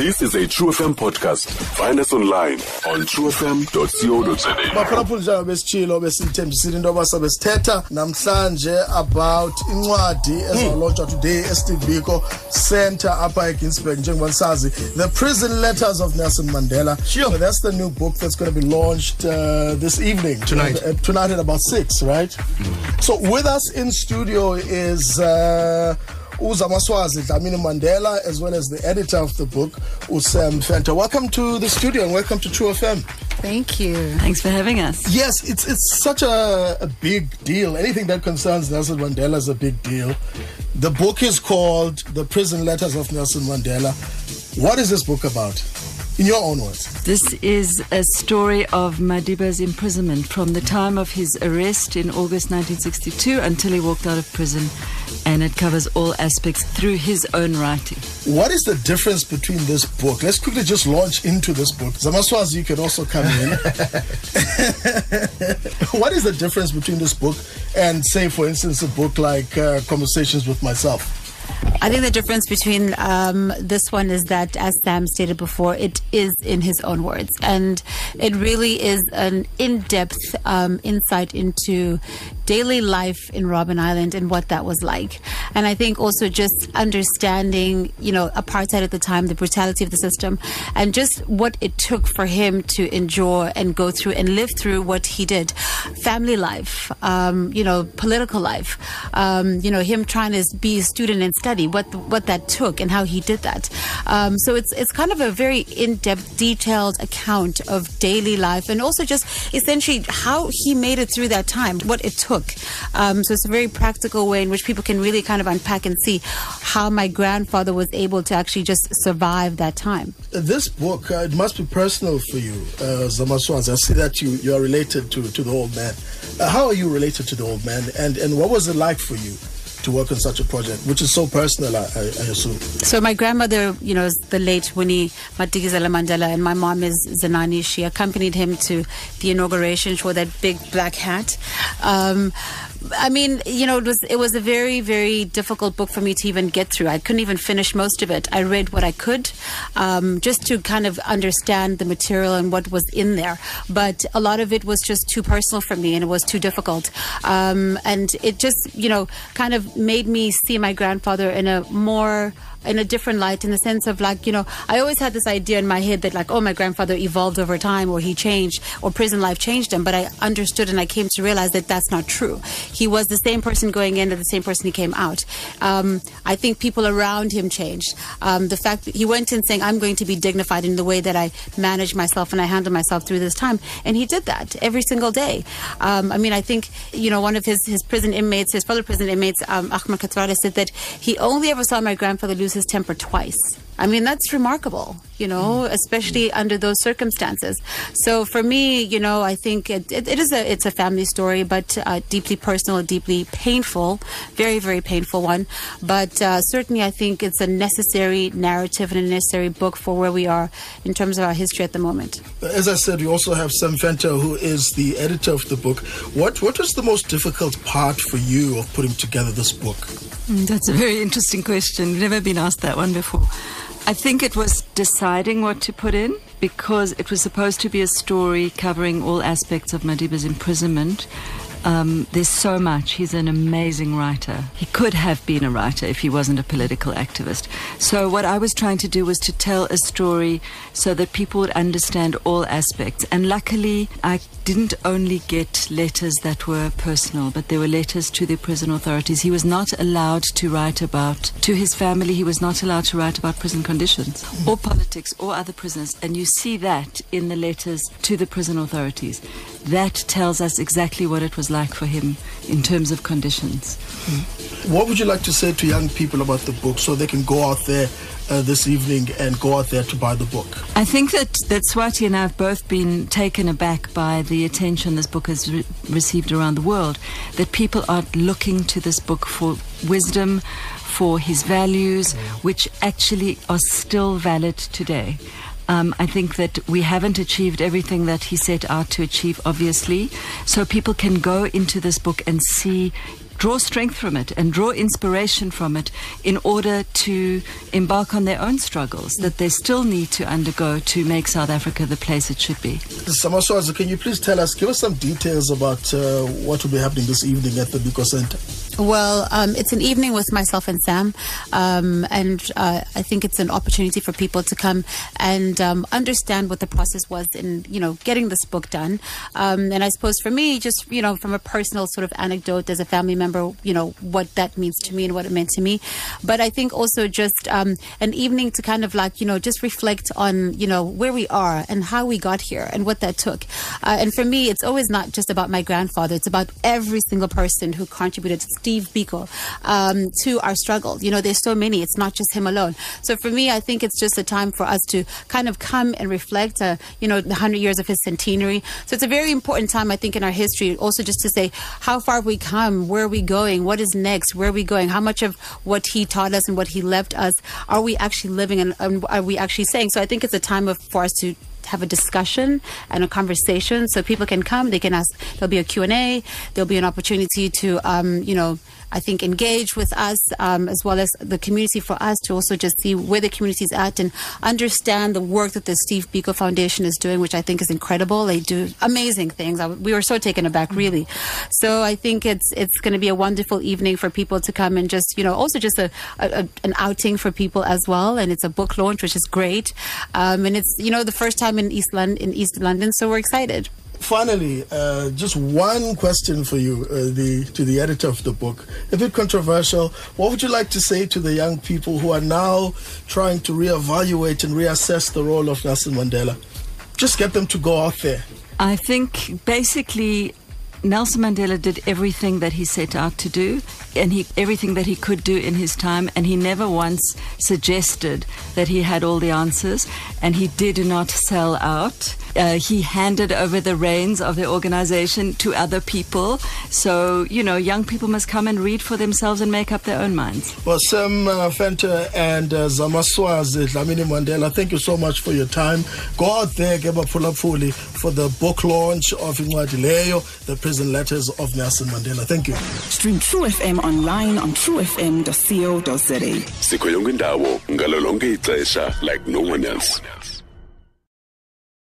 This is a True FM podcast. Find us online on truefm.co.za. baphulaphula njalo besitshilo besithembisile into yoba sobe sithetha namhlanje about incwadi ezawulotshwa today esteve biko center apha eginsberg njengoba sazi the prison letters of nelson mandela Sure. so that's the new book that's going to be launched uh, this evening Tonight. Uh, tonight at about six right so with us in studio is uh, uzamaswazi dlamini mandela as well as the editor of the book usam venter welcome to the studio and welcome to true fm Thank you. Thanks for having us. Yes, it's it's such a, a big deal. Anything that concerns Nelson Mandela is a big deal. The book is called The Prison Letters of Nelson Mandela. What is this book about? In your own words. This is a story of Madiba's imprisonment from the time of his arrest in August 1962 until he walked out of prison, and it covers all aspects through his own writing. What is the difference between this book? Let's quickly just launch into this book. Zamaswazi, you can also come in. what is the difference between this book and, say, for instance, a book like uh, Conversations with Myself? I think the difference between um, this one is that, as Sahm stated before, it is in his own words. And it really is an in depth um, insight into daily life in Robben Island and what that was like. And I think also just understanding, you know, apartheid at the time, the brutality of the system, and just what it took for him to endure and go through and live through what he did. Family life, um, you know, political life, um, you know, him trying to be a student and study, what what that took and how he did that. Um, so it's it's kind of a very in-depth, detailed account of daily life and also just essentially how he made it through that time, what it took. Um, so it's a very practical way in which people can really kind of unpack and see how my grandfather was able to actually just survive that time. This book, uh, it must be personal for you, uh. I see that you, you are related to, to the old man. Uh, how are you related to the old man? And, and what was it like for you to work on such a project, which is so personal, I, I, assume? So my grandmother, you know, is the late Winnie Madikizela Mandela, and my mom is Zenani. She accompanied him to the inauguration. She wore that big black hat. Um, I mean, you know, it was it was a very very difficult book for me to even get through. I couldn't even finish most of it. I read what I could, um, just to kind of understand the material and what was in there. But a lot of it was just too personal for me, and it was too difficult. Um, and it just, you know, kind of made me see my grandfather in a more in a different light in the sense of like you know i always had this idea in my head that like oh my grandfather evolved over time or he changed or prison life changed him but i understood and i came to realize that that's not true he was the same person going in and the same person he came out. Um, i think people around him changed. Um, the fact that he went in saying i'm going to be dignified in the way that i manage myself and i handle myself through this time and he did that every single day. Um, i mean i think you know one of his, his prison inmates his fellow prison inmates um, Ahmed Kathrada said that he only ever saw my grandfather lose his temper twice. I mean, that's remarkable, you know, especially under those circumstances. So for me, you know, I think it, it, it is a it's a family story, but uh, deeply personal, deeply painful, very very painful one. But uh, certainly, I think it's a necessary narrative and a necessary book for where we are in terms of our history at the moment. As I said, we also have Sahm Venter, who is the editor of the book. What what was the most difficult part for you of putting together this book? Mm, That's a very interesting question. Never been asked that one before. I think it was deciding what to put in because it was supposed to be a story covering all aspects of Madiba's imprisonment. Um, there's so much. He's an amazing writer. He could have been a writer if he wasn't a political activist. So, what I was trying to do was to tell a story so that people would understand all aspects. And luckily, I didn't only get letters that were personal, but there were letters to the prison authorities. He was not allowed to write about, to his family, he was not allowed to write about prison conditions or politics or other prisoners. And you see that in the letters to the prison authorities. That tells us exactly what it was like for him in terms of conditions. What would you like to say to young people about the book so they can go out there uh, this evening and go out there to buy the book? I think that, that Swazi and I have both been taken aback by the attention this book has re- received around the world. That people are looking to this book for wisdom, for his values, which actually are still valid today. Um, I think that we haven't achieved everything that he set out to achieve, obviously. So people can go into this book and see draw strength from it and draw inspiration from it in order to embark on their own struggles that they still need to undergo to make South Africa the place it should be. Zamaswazi, can you please tell us, give us some details about uh, what will be happening this evening at the Biko Center? Well, um, it's an evening with myself and Sahm, um, and uh, I think it's an opportunity for people to come and um, understand what the process was in, you know, getting this book done. Um, and I suppose for me, just you know, from a personal sort of anecdote as a family member, you know, what that means to me and what it meant to me. But I think also just um, an evening to kind of like, you know, just reflect on, you know, where we are and how we got here and what that took. Uh, and for me, it's always not just about my grandfather; it's about every single person who contributed. Steve Biko um, to our struggle. You know, there's so many. It's not just him alone. So for me, I think it's just a time for us to kind of come and reflect. Uh, you know, the hundred years of his centenary. So it's a very important time, I think, in our history. Also, just to say how far have we come, where are we going, what is next, where are we going, how much of what he taught us and what he left us are we actually living and, and are we actually saying? So I think it's a time of, for us to have a discussion and a conversation so people can come. They can ask there'll be a q&a there'll be an opportunity to um, you know I think, engage with us um, as well as the community for us to also just see where the community is at and understand the work that the Steve Biko Foundation is doing, which I think is incredible. They do amazing things. I, we were so taken aback, really. So I think it's it's going to be a wonderful evening for people to come and just, you know, also just a, a, an outing for people as well. And it's a book launch, which is great. Um, and it's, you know, the first time in East London, in East London, so we're excited. Finally, uh, just one question for you, uh, the to the editor of the book. A bit controversial. What would you like to say to the young people who are now trying to reevaluate and reassess the role of Nelson Mandela? Just get them to go out there. I think basically Nelson Mandela did everything that he set out to do and he everything that he could do in his time and he never once suggested that he had all the answers and he did not sell out uh, he handed over the reins of the organization to other people. So you know young people must come and read for themselves and make up their own minds. Well Sahm uh, Venter and uh, Zamaswazi Dlamini Mandela thank you so much for your time. Go out there ke baphulaphuli for the book launch of incwadi leyo the prison letters of Nelson Mandela. Thank you. Stream True FM online on truefm.co.za. sikho yonke indawo ngalo lonke ixesha like no one else